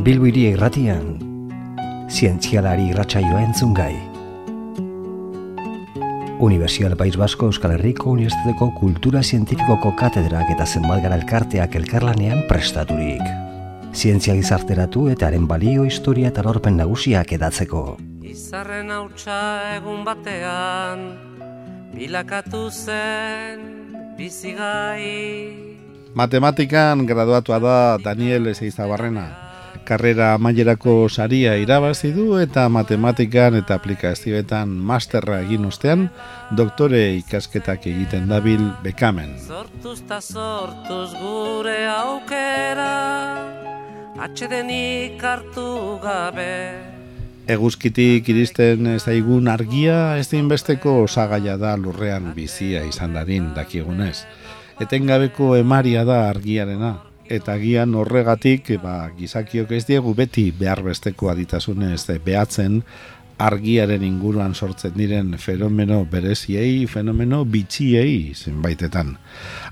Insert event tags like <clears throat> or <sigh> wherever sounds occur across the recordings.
Bilbiri irratian, zientzialari irratsaioa entzun gai. Universial País Basko Euskal Herriko Unibertsitateko Kultura Zientifikoko Katedrak eta zenbat gara elkarteak elkarlanean prestaturik. Zientzia gizarteratu eta haren balio historia eta lorpen nagusiak edatzeko. Izarren hautsa egun batean, bilakatu zen bizigai. Matematikan graduatua da Daniel Ezeizabarrena. Karrera amaierako saria irabazi du eta matematikan eta aplikazioetan masterra egin ostean doktore ikasketak egiten dabil bekamen. Sortuz ta sortuz gure aukera, atxedenik hartu gabe. Eguzkitik iristen zaigun argia ez inbesteko osagaia da lurrean bizia izan dadin dakigunez. Etengabeko emaria da argiarena, eta gian horregatik ba, gizakiok ez diegu beti behar besteko aditasunez behatzen argiaren inguruan sortzen diren fenomeno bereziei, fenomeno bitxiei zenbaitetan.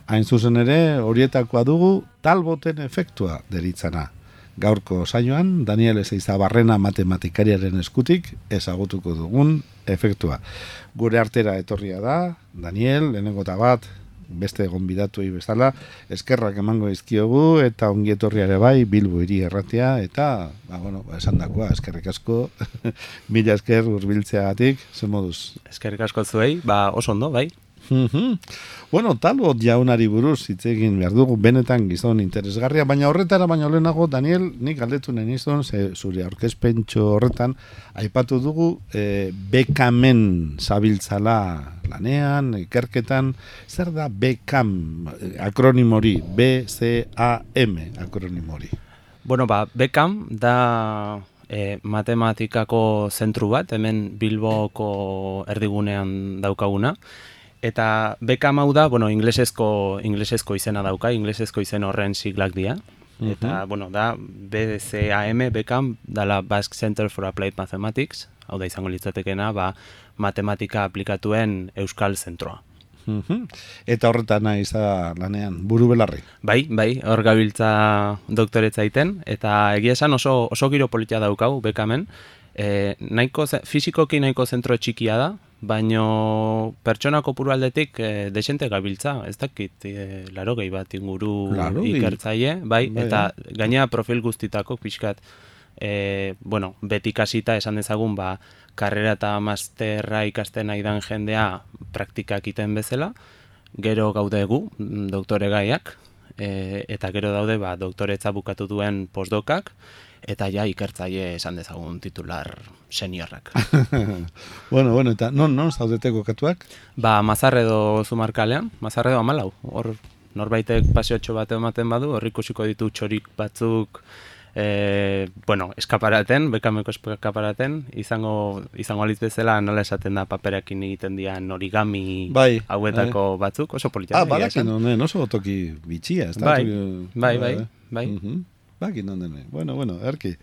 Hain zuzen ere, horietakoa dugu talboten efektua deritzana. Gaurko saioan, Daniel Ezeiza Barrena matematikariaren eskutik ezagutuko dugun efektua. Gure artera etorria da, Daniel, lehenengo bat, beste gonbidatu bezala, eskerrak emango izkiogu eta ongi etorriare bai Bilbo hiri erratea eta ba, bueno, ba, esan dakoa, eskerrik asko <laughs> mila esker urbiltzeagatik, zen moduz? Eskerrik asko zuei, ba oso ondo, bai? Bueno, talbot jaunari buruz hitz egin behar dugu benetan gizon interesgarria, baina horretara baina lehenago, Daniel, nik aldetu nahi nizun, ze zure aurkezpentxo horretan, aipatu dugu e, bekamen zabiltzala lanean, ikerketan, zer da bekam akronimori, B-C-A-M akronimori? Bueno, ba, bekam da e, matematikako zentru bat, hemen Bilboko erdigunean daukaguna, Eta Beckham hau da, bueno, inglesezko, inglesezko izena dauka, inglesezko izen horren siglak dira. Eta, bueno, da BCAM, Beckham, dala Basque Center for Applied Mathematics, hau da izango litzatekena, ba, matematika aplikatuen euskal zentroa. Eta horretan nahi lanean, buru belarri? Bai, bai, hor gabiltza doktoretza iten, eta egia esan oso, oso giro politia daukau, Beckhamen, e, nahiko, fizikoki nahiko zentro txikia da, baino pertsona kopuru aldetik e, desente gabiltza, ez dakit, e, laro gehi bat inguru ikertzaile, bai, bai, eta bai. gaina profil guztitako pixkat, e, bueno, beti kasita esan dezagun, ba, karrera eta masterra ikasten aidan jendea praktikak iten bezala, gero gaude gu, doktore gaiak, e, eta gero daude, ba, doktoretza bukatu duen postdokak, eta ja ikertzaile esan dezagun titular seniorrak. <laughs> bueno, bueno, eta non, non zaudete kokatuak? Ba, mazarredo zumarkalean, mazarredo amalau. Hor, norbaitek paseotxo bat ematen badu, hor ikusiko ditu txorik batzuk, e, bueno, eskaparaten, bekameko eskaparaten, izango, izango aliz bezala nola esaten da paperakin egiten dian origami bai, hauetako bai. batzuk, oso politia. Ah, badakin, oso toki bitxia. Bai, bai, bai, bai, bai. Uh Baki non dene. Bueno, bueno, erki.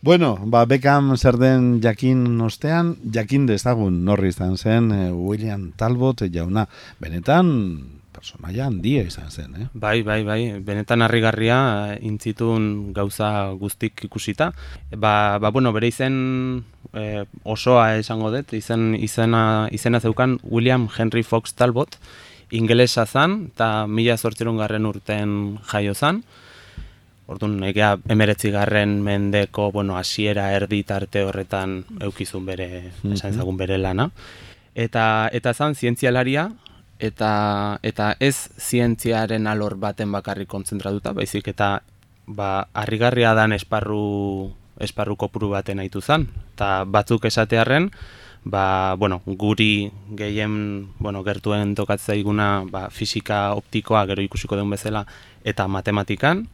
Bueno, ba, bekam zer den jakin ostean, jakin dezagun norri izan zen eh, William Talbot jauna. Benetan, personaia handia izan zen, eh? Bai, bai, bai. Benetan harrigarria eh, intzitun gauza guztik ikusita. Ba, ba bueno, bere izen eh, osoa esango dut, izen, izena, izena zeukan William Henry Fox Talbot, ingelesa zan, eta mila zortzerun garren urten jaio zan. Orduan, egea emeretzi garren mendeko, bueno, asiera erdi tarte horretan eukizun bere, mm esan ezagun bere lana. Eta, eta zan, zientzialaria, eta, eta ez zientziaren alor baten bakarri kontzentratuta, baizik eta ba, harrigarria dan esparru, esparru kopuru baten haitu zan. Eta batzuk esatearren, ba, bueno, guri gehien bueno, gertuen tokatzea iguna ba, fisika optikoa gero ikusiko den bezala eta matematikan,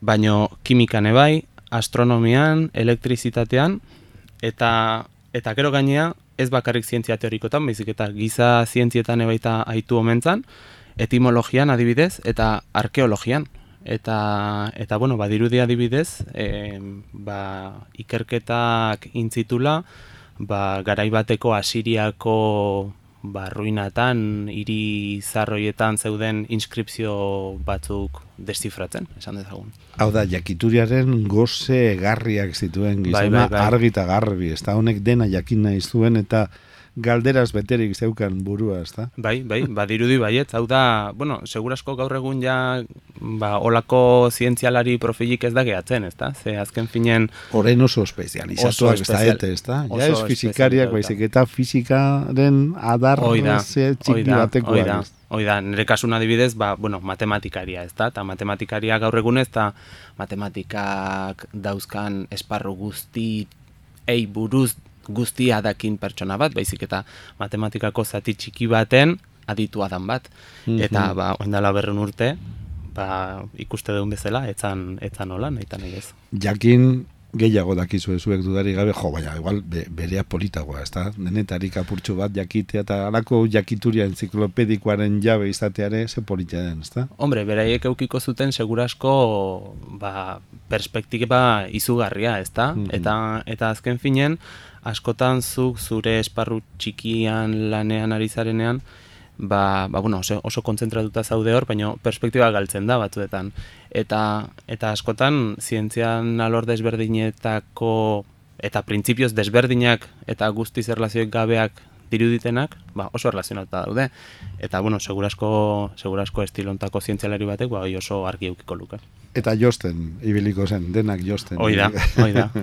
baino kimikan ebai, astronomian, elektrizitatean, eta eta gero gainea, ez bakarrik zientzia teorikotan, baizik eta giza zientzietan ebaita aitu omentzan, etimologian adibidez, eta arkeologian. Eta, eta bueno, badirudi adibidez, e, ba, ikerketak intzitula, ba, garaibateko asiriako ba, ruinatan, hiri zarroietan zeuden inskripzio batzuk destifratzen, esan dezagun. Hau da, jakituriaren goze garriak zituen Bai, gizona bai, bai. argi eta garbi, ez da honek dena jakin nahi zuen eta galderaz beterik zeukan burua, ez da? Bai, bai, badirudi baiet, hau da, bueno, segurasko gaur egun ja, ba, olako zientzialari profilik ez da gehatzen, ez da? Ze azken finen, Oren oso espezializatuak ez da, ete, ez da? oso Ja ez fizikariak, baizik eta fizikaren adar txiki da, batekoak. hoi da, nire kasun adibidez, ba, bueno, matematikaria, ez da? Eta matematikaria gaur egunez, eta matematikak dauzkan esparru guzti, ei buruz guztia dakin pertsona bat, baizik eta matematikako zati txiki baten aditua dan bat. Eta, ba, oindala berren urte, ba, ikuste duen bezala, etzan, etzan hola, nahi nahi ez. Jakin gehiago dakizu zuek dudari gabe, jo, baina igual be, berea politagoa, ez da? Denetarik apurtxo bat jakitea eta alako jakituria enziklopedikoaren jabe izateare ze politia den, ez da? Hombre, beraiek eukiko zuten segurasko ba, perspektiba izugarria, ezta? Mhm. Eta eta azken finen askotan zuk zure esparru txikian lanean ari zarenean ba, ba bueno, oso, oso kontzentratuta zaude hor, baina perspektiba galtzen da batzuetan. Eta eta askotan zientzian alor desberdinetako eta printzipioz desberdinak eta guztiz erlazioek gabeak diruditenak, ba, oso erlazionatuta daude. Eta, bueno, segurasko, segurasko estilontako zientzialari batek, ba, oso argi eukiko luke. Eta josten, ibiliko zen, denak josten. Hoi da, hoi da. <laughs>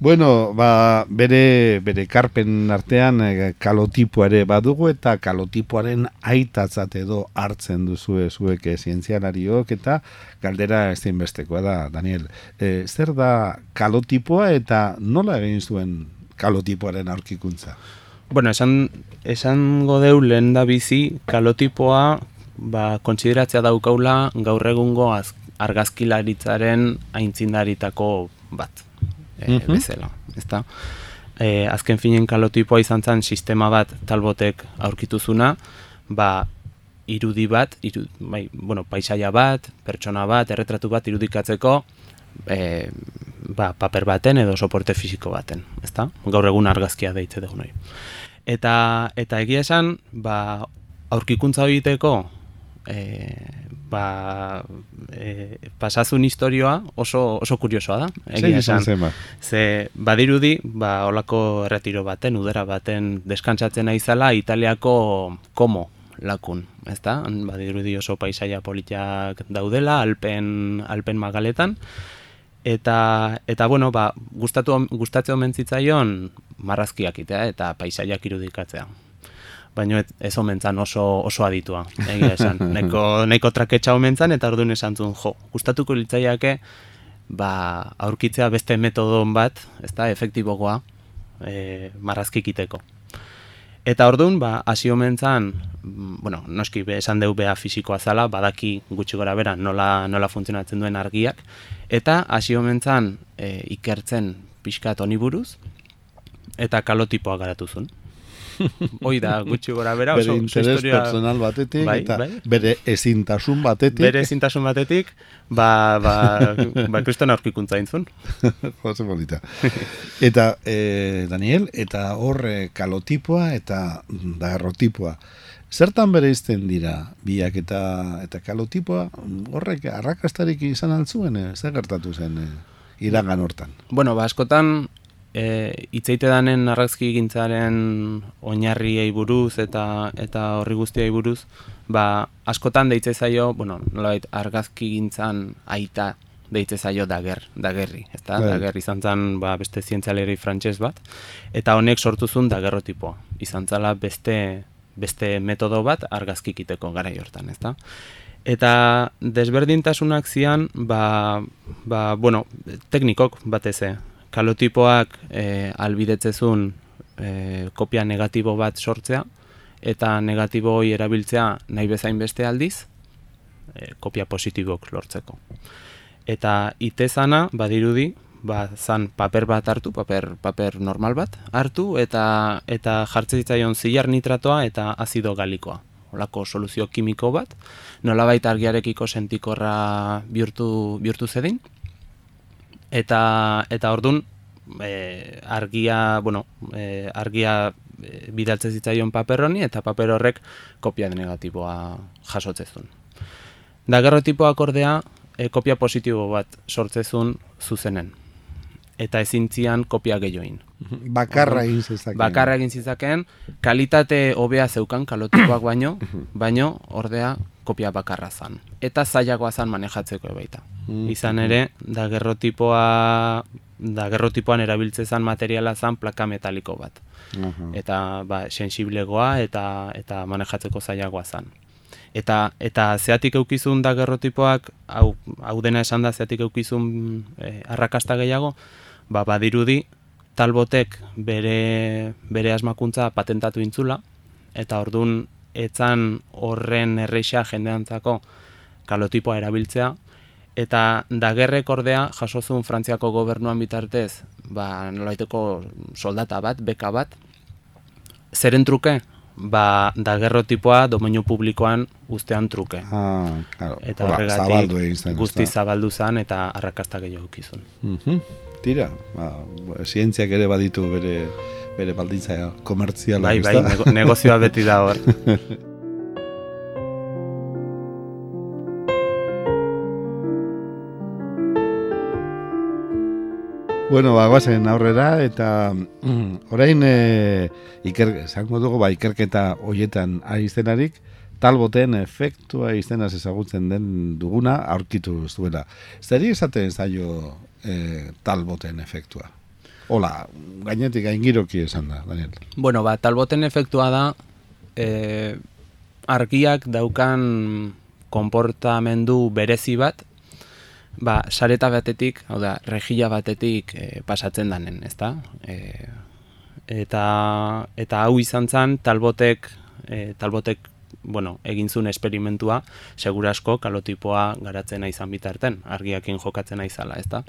Bueno, ba, bere, bere karpen artean eh, kalotipoa ere badugu eta kalotipoaren aitatzat edo hartzen duzue zuek eh, zientzialariok eta galdera ezinbestekoa da, Daniel. E, zer da kalotipoa eta nola egin zuen kalotipoaren aurkikuntza? Bueno, esan, esango deu lehen da bizi, kalotipoa ba, kontsideratzea daukaula gaur egungo az, argazkilaritzaren aintzindaritako bat e, Mhm. bezala, ezta? E, azken finen kalotipoa izan zen sistema bat talbotek aurkituzuna, ba, irudi bat, iru, bai, bueno, paisaia bat, pertsona bat, erretratu bat irudikatzeko, e, ba, paper baten edo soporte fisiko baten, ezta? Gaur egun argazkia deitze dugu nahi. Eta, eta egia esan, ba, aurkikuntza egiteko, e, ba, e, pasazun historioa oso, oso kuriosoa da. Zein izan zen ba? Ze badirudi, ba, olako erretiro baten, udera baten deskantsatzen naizala Italiako komo lakun, ezta? Badirudi oso paisaia politiak daudela, alpen, alpen magaletan, eta, eta bueno, ba, gustatu, gustatzen omen zitzaion marrazkiak itea eta paisaiak irudikatzea. Baina ez, omentzan oso, oso aditua, egia esan. <laughs> Neko, neko traketxa omentzan eta orduan esan zuen, jo, gustatuko litzaiake, ba, aurkitzea beste metodon bat, ez da, efektibogoa, e, marrazkikiteko. Eta orduan, ba, hasi omentzan, mm, bueno, noski be, esan deu bea fisikoa zala, badaki gutxi gora bera nola, nola funtzionatzen duen argiak, eta hasi omentzan e, ikertzen pixkat honi buruz, eta kalotipoa garatu zuen. <laughs> Hoi da, gutxi gora bera, Bere oso, interes historia... personal batetik Bai, eta bai. bere ezintasun batetik. Bere ezintasun batetik, ba, ba, ba kriston aurkikuntza intzun. <laughs> Jose polita. Eta, eh, Daniel, eta hor eh, kalotipoa eta dagarrotipoa. Zertan bere izten dira biak eta eta kalotipoa horrek arrakastarik izan altzuen, eh? zer gertatu zen eh, iragan hortan. Bueno, ba, askotan, e, itzeite danen argazki gintzaren oinarriei buruz eta eta horri guztiei buruz, ba, askotan deitze zaio, bueno, nolabait argazki gintzan aita deitze zaio dager, dagerri, ezta? Bai. Dager izan zen ba, beste zientzialeri frantses bat, eta honek sortu zuen dagerrotipoa. Izan zala beste, beste metodo bat argazkikiteko garai hortan, ezta? Eta desberdintasunak zian, ba, ba, bueno, teknikok bateze. Kalotipoak e, albidetzezun e, kopia negatibo bat sortzea, eta negatibo hori erabiltzea nahi bezain beste aldiz, e, kopia positibok lortzeko. Eta itezana, badirudi, ba, zan paper bat hartu, paper, paper normal bat hartu, eta eta jartzen zitzaion zilar nitratoa eta azido galikoa. Olako soluzio kimiko bat, nolabait argiarekiko sentikorra bihurtu, bihurtu zedin. Eta, eta ordun e, argia, bueno, e, argia e, bidaltze zitzaion paper honi eta paper horrek kopia negatiboa jasotzezun. Dagerrotipoak ordea e, kopia positibo bat sortzezun zuzenen eta ezintzian kopia gehioin. <laughs> Bakarra egin zezakeen. Bakarra egin zizakeen, kalitate hobea zeukan kalotipoak baino, <laughs> baino ordea kopia bakarra zan. Eta zailagoa zan manejatzeko baita. Mhm. Izan ere, dagerrotipoa dagerrotipoan erabiltze zan materiala zan plaka metaliko bat. Aha. Eta ba, sensiblegoa eta eta manejatzeko zailagoa zan. Eta eta zeatik eukizun dagerrotipoak, hau, hau dena esan da zeatik eukizun eh, arrakasta gehiago, ba, badirudi talbotek bere, bere asmakuntza patentatu intzula, eta ordun etzan horren erreixa jendeantzako kalotipoa erabiltzea, eta dagerrek ordea jasozun Frantziako gobernuan bitartez, ba, nolaiteko soldata bat, beka bat, zeren truke? Ba, dagerrotipoa domeinu publikoan ustean truke. Ah, claro. Eta horregatik guzti zabaldu zen eta arrakasta gehiago ukizun. Mhm. Tira, ba, zientziak ere baditu bere bere baldintza komertziala, Bai, bai, nego, negozioa beti da hor. <laughs> Bueno, ba, guazen aurrera, eta mm, orain e, iker, zango dugu, ba, ikerketa hoietan ari izenarik, talboten efektua izenaz ezagutzen den duguna aurkitu zuela. Zeri esaten zaio e, talboten efektua? Hola, gainetik gaingiroki esan da, Daniel. bueno, ba, talboten efektua da, e, argiak daukan konportamendu berezi bat, ba, sareta batetik, hau da, regila batetik e, pasatzen danen, ezta? E, eta, eta hau izan zen, talbotek, e, talbotek bueno, egin zuen esperimentua, segurasko kalotipoa garatzena izan bitarten, argiakin jokatzen izala, ezta?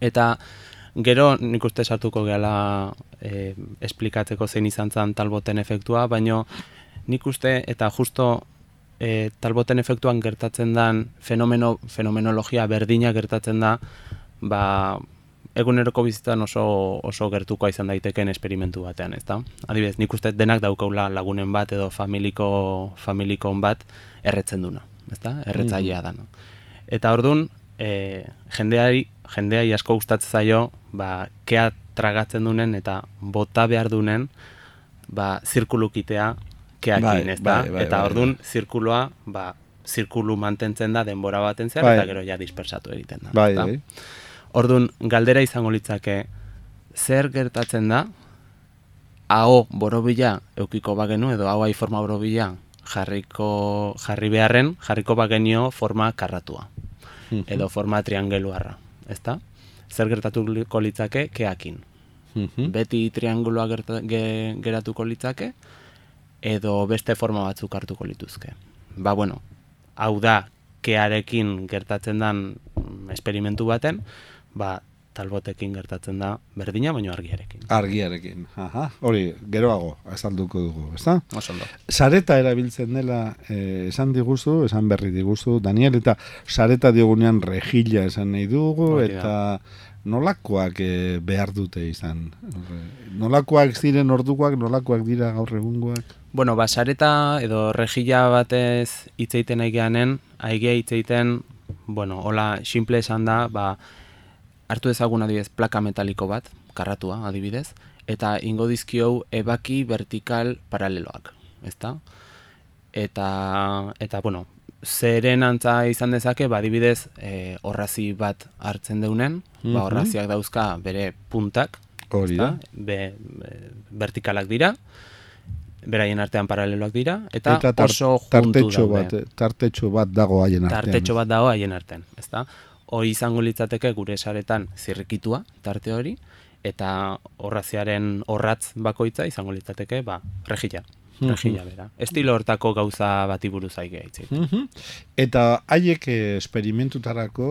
Eta gero nik uste sartuko gehala e, esplikatzeko zein izan zen talboten efektua, baino nik uste eta justo e, talboten efektuan gertatzen den fenomeno, fenomenologia berdina gertatzen da, ba, eguneroko bizitzan oso, oso gertukoa izan daiteken esperimentu batean, ezta? Adibidez, nik uste denak daukaula lagunen bat edo familiko, familikon bat erretzen duna, ezta? Erretzailea da, no? Eta ordun e, jendeari, jendeai asko gustatzen zaio, ba, kea tragatzen dunen eta bota behar dunen, ba, zirkulukitea keakin, Bai, ezta? bai, bai, eta bai, ordun zirkulua, ba, zirkulu mantentzen da denbora baten zehar, Bai. eta gero ja dispersatu egiten da. Bai, bai. Ordun galdera izango litzake zer gertatzen da aho borobila eukiko bagenu edo ahoai forma borobila jarriko jarri beharren jarriko bagenio forma karratua edo forma triangeluarra, ezta? Zer gertatuko litzake keakin. Mhm. Beti triangulua gerta, ge, geratuko litzake edo beste forma batzuk hartuko lituzke. Ba bueno, hau da kearekin gertatzen dan mm, esperimentu baten, ba talbotekin gertatzen da berdina baino argiarekin. Argiarekin. Aha, hori, geroago azalduko dugu, ezta? Oso ondo. Sareta erabiltzen dela eh, esan diguzu, esan berri diguzu, Daniel, eta sareta diogunean rejilla esan nahi dugu, Hori da. eta nolakoak eh, behar dute izan? Nolakoak ziren ordukoak, nolakoak dira gaur egungoak? Bueno, ba, sareta edo regila batez hitz egiten nahi geanen, aigea hitz egiten, bueno, hola, simple esan da, ba, hartu ezagun adibidez plaka metaliko bat, karratua adibidez, eta ingo dizkiou ebaki vertikal paraleloak, ezta? Eta, eta bueno, zeren antza izan dezake, ba, adibidez, e, horrazi bat hartzen deunen, Mhm. ba, horraziak dauzka bere puntak, Hori da. Be, be, vertikalak dira, beraien artean paraleloak dira, eta, Eta tar- oso juntu tartetxo bat, tartetxo bat dago haien artean. Tartetxo bat dago haien artean, ezta? Hoi izango litzateke gure saretan zirrikitua tarte hori, eta horraziaren horratz bakoitza izango litzateke, ba, rejila. Mhm. Rejila bera. Estilo hortako gauza bati buruz aige aitzit. Mhm. Eta haiek esperimentutarako,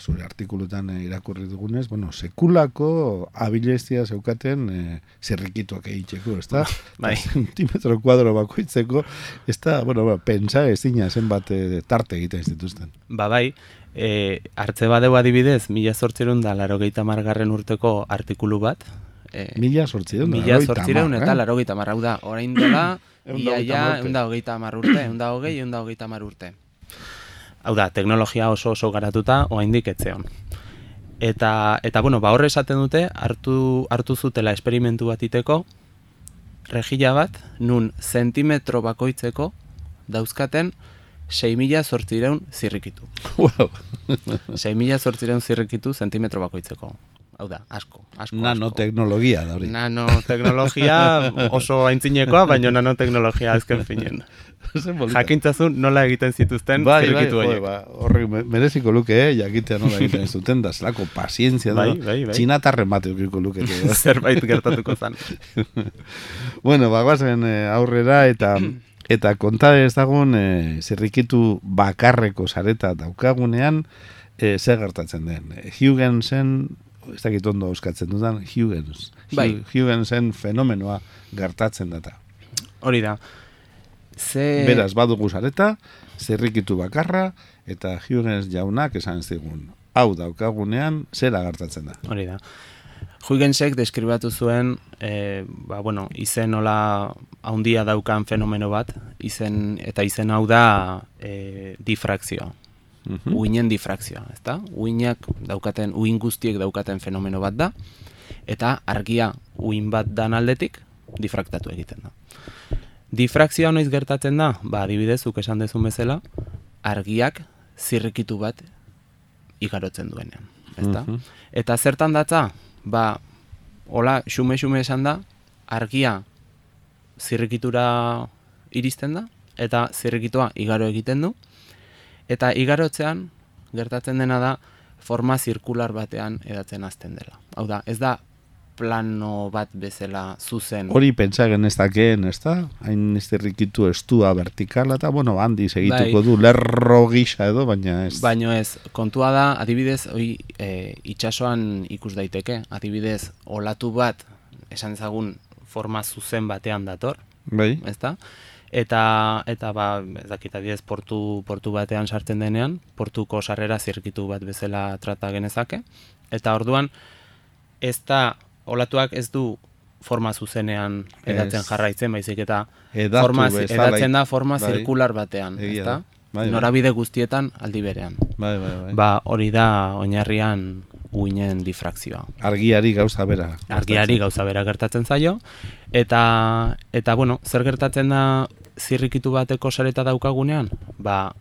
zure artikulutan irakurri dugunez, bueno, sekulako abilezia zeukaten eh, zerrikituak egiteko, ezta? Bai. Eta Zentimetro kuadro bakoitzeko, ez da, bueno, ba, pentsa ezina zenbat eh, tarte egiten zituzten. Ba bai, e, hartze badeu adibidez, mila zortzerun da laro margarren urteko artikulu bat, E, Mila sortzireun. Mila zortzireun eta eh? larogeita marra. Hau da, orain dela, <clears throat> ia, hogeita ia, hamar urte. egun da hogeita hamar urte, egun da hogei, egun da hogeita hamar urte. Hau da, teknologia oso oso garatuta, oraindik etzeon. Eta, eta bueno, ba horre esaten dute, hartu, hartu zutela esperimentu bat iteko, regila bat, nun zentimetro bakoitzeko dauzkaten 6.000 zortzireun zirrikitu. Wow. 6.000 zortzireun zirrikitu zentimetro bakoitzeko. Hau da, asko, asko, asko. Nanoteknologia da hori. Nanoteknologia <laughs> oso aintzinekoa, baina nanoteknologia azken finen. <laughs> Jakintzazun nola egiten zituzten Bai, bai, jo, horiek. ba, horrek me- mereziko luke, eh, jakitea nola egiten ez duten, da zelako pazientzia da, Bai, bai, bai. txinatarren bat eukiko luke. <laughs> Zerbait gertatuko zen. bueno, bagoazen eh, aurrera eta eta konta ezagun eh, zirrikitu bakarreko sareta daukagunean eh, zer gertatzen den. Huygensen, ez dakit ondo euskatzen dudan, Huygens. Bai. Hu- Huygensen fenomenoa gertatzen data. Hori da. Ze... Beraz, badugu sareta, zirrikitu bakarra, eta Huygens jaunak esan zigun. Hau daukagunean, zera gertatzen da. Hori da. Huygensek deskribatu zuen, e, ba, bueno, izen nola haundia daukan fenomeno bat, izen, eta izen hau da e, difrakzioa. Mhm. Uinen difrakzioa, ezta? Uinak daukaten, uin guztiek daukaten fenomeno bat da, eta argia uin bat dan aldetik difraktatu egiten da. Difrakzioa noiz gertatzen da? Ba, adibidez, zuk esan dezun bezala, argiak zirrikitu bat igarotzen duenean, ezta? Mhm. Eta zertan datza? Ba, hola, xume-xume esan da, argia zirrikitura iristen da, eta zirrikitua igaro egiten du, eta igarotzean gertatzen dena da forma zirkular batean edatzen hasten dela. Hau da, ez da plano bat bezala zuzen. Hori pentsa genezakeen, ez da? Hain zirrikitu estua vertikala, eta bueno, handi segituko Bai. du, lerro gisa edo, baina ez. Baino ez, kontua da, adibidez, hoi e, itxasoan ikus daiteke, adibidez, olatu bat, esan ezagun forma zuzen batean dator, Bai. ezta? Eta, eta ba, ez dakit adibidez, portu, portu batean sartzen denean, portuko sarrera zirkitu bat bezala trata genezake, eta orduan, ez da, olatuak ez du forma zuzenean edatzen jarraitzen, baizik eta Edatu forma, bezala- edatzen da forma bai. zirkular batean, ezta? Bai, bai. Norabide guztietan aldi berean. Bai, bai, bai. Ba, hori da oinarrian uinen difrakzioa. Argiari gauza bera. Argiari gauza bera gertatzen zaio eta eta bueno, zer gertatzen da zirrikitu bateko sareta daukagunean? Ba,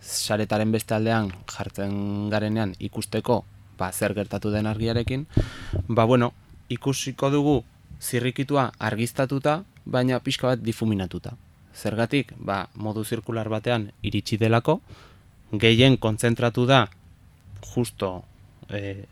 saretaren beste aldean jartzen garenean ikusteko ba, zer gertatu den argiarekin, ba bueno, ikusiko dugu zirrikitua argiztatuta, baina pixka bat difuminatuta. Zergatik, ba, modu zirkular batean iritsi delako, gehien kontzentratu da justo e,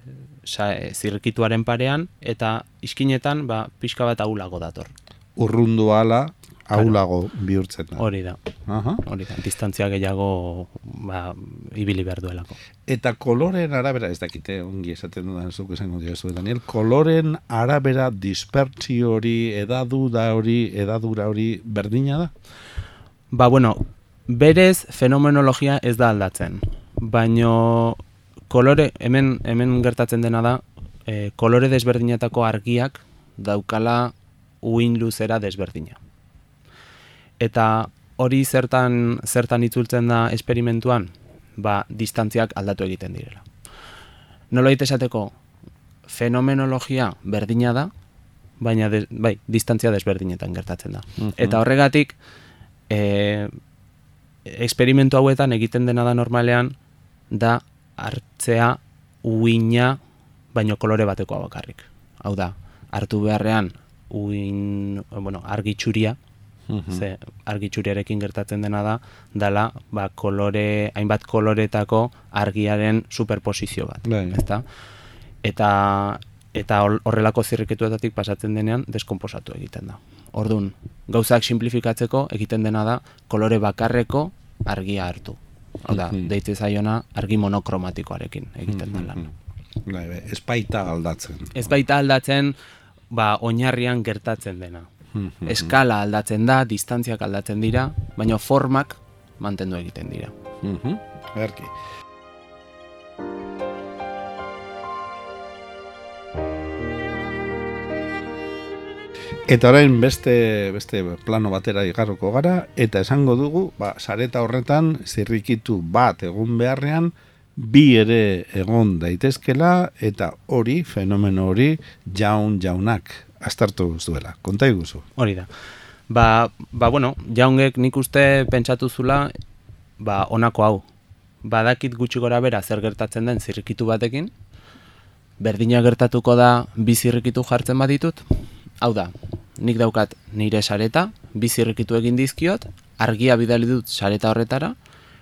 sa, e, zirrikituaren parean, eta iskinetan ba, pixka bat ahulago dator. Urrundu ala, aulago bihurtzen da. Hori da, Aha. hori da, distantzia gehiago ba, ibili behar duelako. Eta koloren arabera, ez dakite, ongi esaten dudan zuk esango diozu, Daniel, koloren arabera dispertsio hori, edadura hori, edadura hori berdina da? Ba, bueno, berez fenomenologia ez da aldatzen, baino kolore, hemen, hemen gertatzen dena da, e, kolore desberdinetako argiak daukala uin luzera desberdina. Eta hori zertan, zertan itzultzen da esperimentuan, ba, distantziak aldatu egiten direla. Nolait esateko, fenomenologia berdina da, baina de, bai, distantzia desberdinetan gertatzen da. Eta horregatik, e, eksperimentu hauetan egiten dena da normalean, da hartzea uina baino kolore batekoa bakarrik. Hau da, hartu beharrean uin, bueno, argitxuria, ze argitxuriarekin gertatzen dena da, dala, ba, kolore, hainbat koloretako argiaren superposizio bat, Bai. ezta? Eta eta hor- horrelako zirriketuetatik pasatzen denean deskonposatu egiten da. Ordun, gauzak simplifikatzeko egiten dena da kolore bakarreko argia hartu. Hau da, Mhm. deitze zaiona argi monokromatikoarekin egiten da lan. Bai, bai, ez baita aldatzen. Ez baita aldatzen, ba, oinarrian gertatzen dena. Eskala aldatzen da, distantziak aldatzen dira, baina formak mantendu egiten dira. Mhm. Erki. Eta orain beste beste plano batera igarroko gara eta esango dugu, ba, sareta horretan zirrikitu bat egun beharrean bi ere egon daitezkela eta hori fenomeno hori jaun jaunak astartu duela. Konta iguzu. Hori da. Ba, ba bueno, jaungek nik uste pentsatu zula ba, onako hau. Badakit gutxi gora bera zer gertatzen den zirrikitu batekin, berdina gertatuko da bi zirrikitu jartzen baditut, hau da, nik daukat nire sareta, bizirrikitu egin dizkiot, argia bidali dut sareta horretara,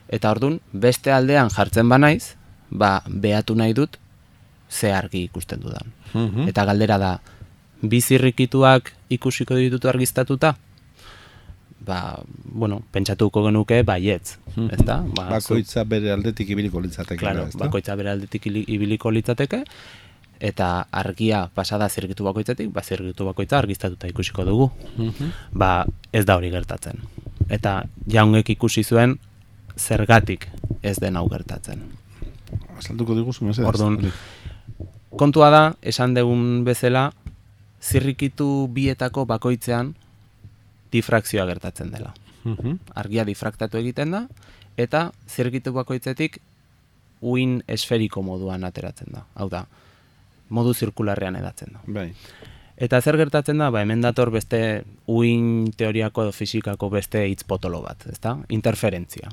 eta ordun beste aldean jartzen banaiz, ba, behatu nahi dut, ze argi ikusten dudan. Mhm. Eta galdera da, bizirrikituak ikusiko ditut argiztatuta? Ba, bueno, pentsatuko genuke baietz, Mhm. ezta? Ba, zu- Bakoitza bere aldetik ibiliko litzateke. Claro, bakoitza bere aldetik ili- ibiliko litzateke, eta argia pasada zirgitu bakoitzetik, ba zirgitu bakoitza argiztatuta ikusiko dugu. Mhm. Ba ez da hori gertatzen. Eta jaungek ikusi zuen zergatik ez den hau gertatzen. Azalduko diguzu, mesedez. Orduan. Kontua da, esan degun bezala, zirrikitu bietako bakoitzean difrakzioa gertatzen dela. Mhm. Argia difraktatu egiten da, eta zirrikitu bakoitzetik uin esferiko moduan ateratzen da. Hau da, modu zirkularrean edatzen da. Bai. Eta zer gertatzen da, ba, hemen dator beste uin teoriako edo fisikako beste hitz potolo bat, ezta? Interferentzia.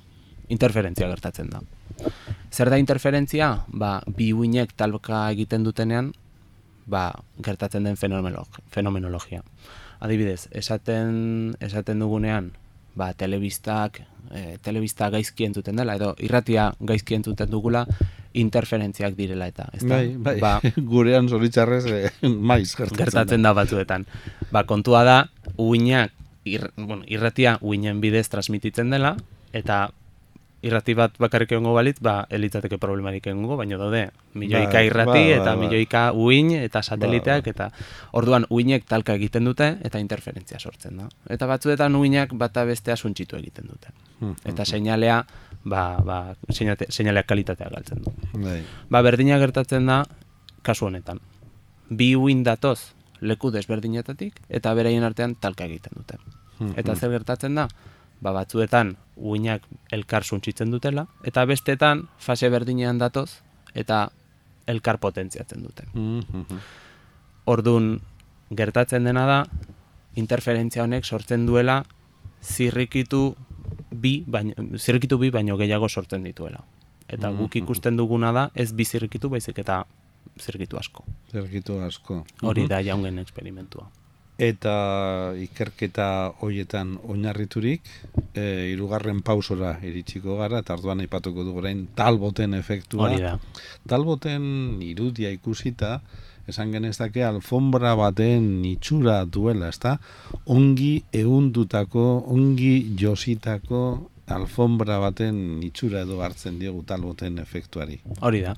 Interferentzia gertatzen da. Zer da interferentzia? Ba, bi uinek talka egiten dutenean, ba, gertatzen den fenomenolog, fenomenologia. Adibidez, esaten, esaten dugunean, ba, telebistak, e, telebista gaizki entzuten dela, edo irratia gaizki entzuten dugula, interferentziak direla eta, ezta? Bai, bai. Ba, <laughs> Gurean zoritzarrez eh, maiz gertatzen, gertatzen da batzuetan. Ba, kontua da, uinak, ir, bueno, irratia uinen bidez transmititzen dela, eta irrati bat bakarrik egongo balit, ba, elitzateke problemarik egongo, baina daude, milioika Ba, irrati, ba, ba, eta ba. milioika uin, eta sateliteak, eta orduan uinek talka egiten dute, eta interferentzia sortzen da. Eta batzuetan uinak bata bestea suntxitu egiten dute. Mhm. Eta seinalea, ba, ba, seinaleak kalitatea galtzen du. Bai. Ba, berdina gertatzen da kasu honetan. Bi uin datoz leku desberdinetatik eta beraien artean talka egiten dute. Eta zer gertatzen da? Ba, batzuetan uinak elkar suntzitzen dutela eta bestetan fase berdinean datoz eta elkar potentziatzen dute. Mhm. Ordun gertatzen dena da interferentzia honek sortzen duela zirrikitu bi baino, zirrikitu bi baino gehiago sortzen dituela. Eta guk ikusten duguna da ez bi zirrikitu baizik eta zirrikitu asko. Zergitu asko. Hori da jaungen eksperimentua. Eta ikerketa hoietan oinarriturik, e, irugarren pausora iritsiko gara, eta orduan aipatuko dugu orain talboten efektua. Hori da. Talboten irudia ikusita, esan genezake alfombra baten itxura duela, ezta? Ongi eundutako, ongi jositako alfombra baten itxura edo hartzen diogu talboten efektuari. Hori da.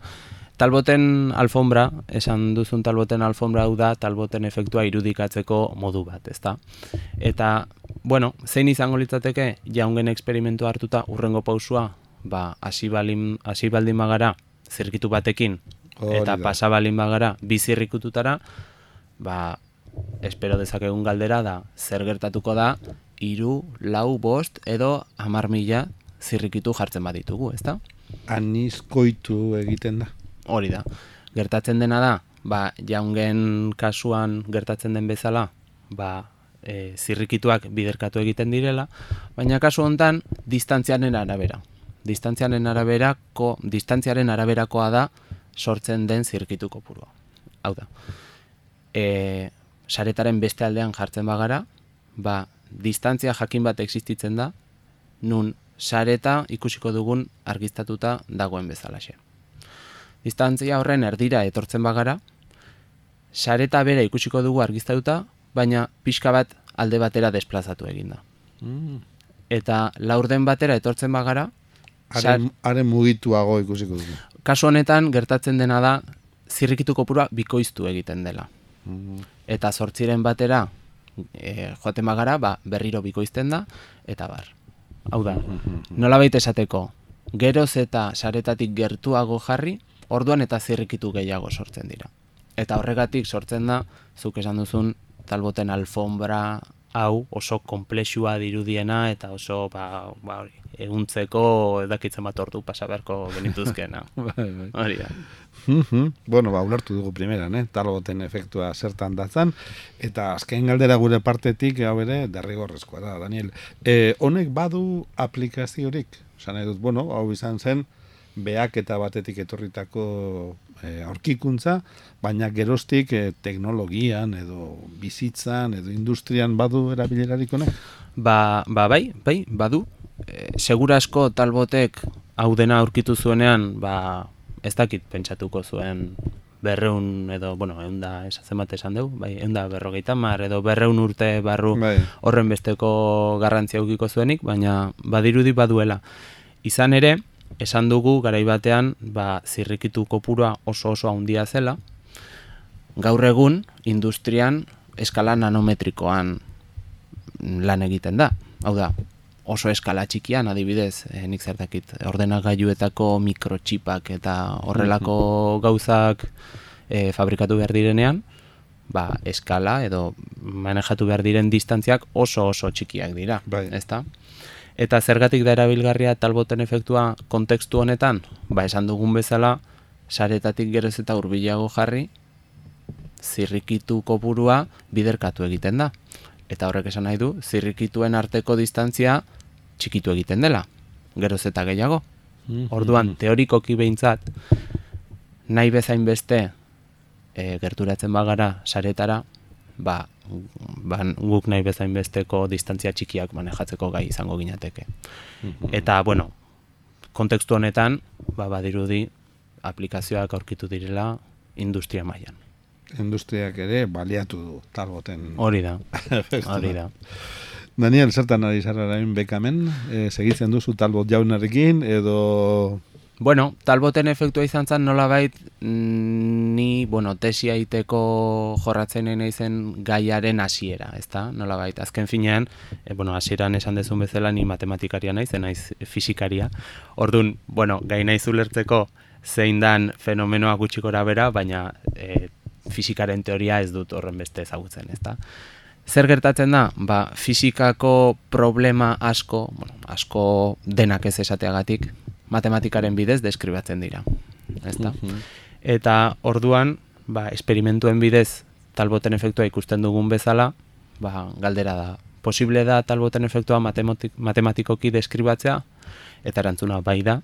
Talboten alfombra, esan duzun talboten alfombra da, talboten efektua irudikatzeko modu bat, ezta? Eta, bueno, zein izango litzateke jaungen eksperimentua hartuta urrengo pausua, ba, hasi baldin bagara zirkitu batekin, eta da. pasa balin bagara bi zirrikututara, ba, espero dezakegun galdera da, zer gertatuko da, iru, lau, bost, edo hamar mila zirrikitu jartzen baditugu, ezta? Anizkoitu egiten da. Hori da. Gertatzen dena da, ba, jaungen kasuan gertatzen den bezala, ba, e, zirrikituak biderkatu egiten direla, baina kasu hontan distantziaren arabera. Distantziaren araberako, distantziaren araberakoa da sortzen den zirkitu kopurua. Hau da. E, saretaren beste aldean jartzen bagara, ba, distantzia jakin bat existitzen da, nun sareta ikusiko dugun argiztatuta dagoen bezalaxe. Distantzia horren erdira etortzen bagara, sareta bera ikusiko dugu argiztatuta, baina pixka bat alde batera desplazatu egin da. Mm. Eta laurden batera etortzen bagara, sar- Haren, haren mugituago ikusiko dugu. Kasu honetan gertatzen dena da zirrikitu kopurua bikoiztu egiten dela. Mm. Eta zortziren batera e, joaten bagara, ba, berriro bikoizten da, eta bar. Hau da, nolabait esateko, geroz eta saretatik gertuago jarri, orduan eta zirrikitu gehiago sortzen dira. Eta horregatik sortzen da, zuk esan duzun, talboten alfombra hau oso komplexua dirudiena eta oso ba, ba hori, eguntzeko edakitzen bat ordu pasa beharko genituzkena. <laughs> Bai, bai. Hori da. Mhm. Bueno, ba, ulertu dugu primeran, eh? Talboten efektua zertan datzan, eta azken galdera gure partetik, hau ere, derrigorrezkoa da, Daniel. E, honek badu aplikaziorik? Osan nahi dut, bueno, hau izan zen, beak eta batetik etorritako e, aurkikuntza, baina geroztik e, teknologian edo bizitzan edo industrian badu erabilerarik honek? Ba, ba bai, bai, badu. E, segura asko talbotek hau dena aurkitu zuenean, ba, ez dakit pentsatuko zuen berreun edo, bueno, egun da esatzen bat esan dugu, bai, egun da berrogeita mar edo berreun urte barru Bai. horren besteko garrantzia eukiko zuenik, baina badirudi baduela. Izan ere, esan dugu garai batean, ba, zirrikitu kopurua oso oso handia zela, gaur egun industrian eskala nanometrikoan lan egiten da. Hau da, oso eskala txikian, adibidez, eh, nik zertakit, ordenagailuetako mikrotxipak eta horrelako <laughs> gauzak eh, fabrikatu behar direnean, ba, eskala edo manejatu behar diren distantziak oso oso txikiak dira, Bai. ezta? Eta zergatik da erabilgarria talboten efektua kontekstu honetan? Ba, esan dugun bezala, saretatik geroz eta hurbilago jarri, zirrikitu kopurua biderkatu egiten da. Eta horrek esan nahi du, zirrikituen arteko distantzia txikitu egiten dela, geroz eta gehiago. Orduan, teorikoki behintzat, nahi bezain beste e, gerturatzen bagara saretara, ba, ba, guk nahi bezain besteko distantzia txikiak manejatzeko gai izango ginateke. Eta, bueno, kontekstu honetan, ba, badirudi, aplikazioak aurkitu direla industria mailan. Industriak ere baliatu du talboten. Hori da, <laughs> hori da. Daniel, zertan ari zara bekamen? E, segitzen duzu talbot jaunarekin edo... Bueno, talboten efektua izan zen nolabait mm, ni, bueno, tesia iteko jorratzen naizen gaiaren hasiera, ezta? Nolabait, azken finean, e, bueno, hasieran esan dezun bezala ni matematikaria naiz, naiz fisikaria. Ordun, bueno, gai naiz ulertzeko zein dan fenomenoa gutxi gora bera, baina e, fisikaren teoria ez dut horren beste ezagutzen, ezta? Zer gertatzen da? Ba, fisikako problema asko, bueno, asko denak ez esateagatik, matematikaren bidez deskribatzen dira. Ezta? Eta orduan, ba, esperimentuen bidez talboten efektua ikusten dugun bezala, ba, galdera da. Posible da talboten efektua matematik, matematikoki deskribatzea, eta erantzuna bai da.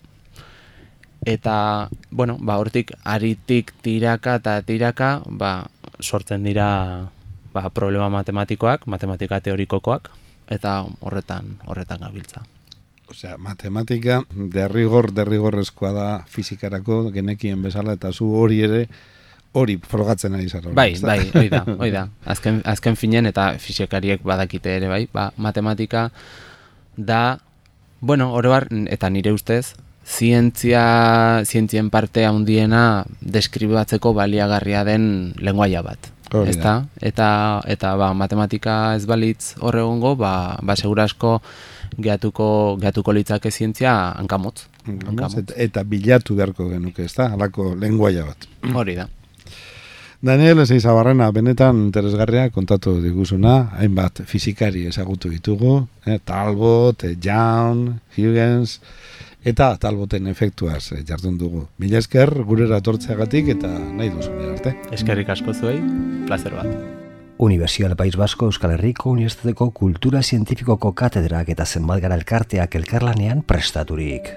Eta, bueno, ba, hortik aritik tiraka eta tiraka, ba, sortzen dira ba, problema matematikoak, matematika teorikokoak, eta horretan horretan gabiltza. Osea, matematika derrigor derrigorrezkoa da fizikarako genekien bezala eta zu hori ere hori frogatzen ari zara. Bai, ezta? bai, hoi da, <laughs> hoi da. Azken, azken finen eta fisikariek badakite ere, bai, ba, matematika da, bueno, oro har, eta nire ustez, zientzia, zientzien parte handiena deskribatzeko baliagarria den lenguaia bat. Ezta? Eta, eta ba, matematika ez balitz hor egongo, ba, ba segura asko gehatuko, gehatuko litzake zientzia hankamotz. Eta, eta bilatu beharko genuke, ezta? Halako lenguaia bat. Hori da. Daniel Ezei Zabarrena, benetan interesgarria kontatu diguzuna, hainbat fizikari ezagutu ditugu, eh, Talbot, eh, Young, Huygens, eta Talboten efektuaz eh, jardun dugu. Mila esker gurera tortzeagatik eta nahi duzun arte. Eskerrik asko zuei, placer bat. Universidad País Vasco Euskal Herriko Unibertsitateko Kultura Zientifikoko katedrak eta zenbat gara elkarteak elkarlanean prestaturik.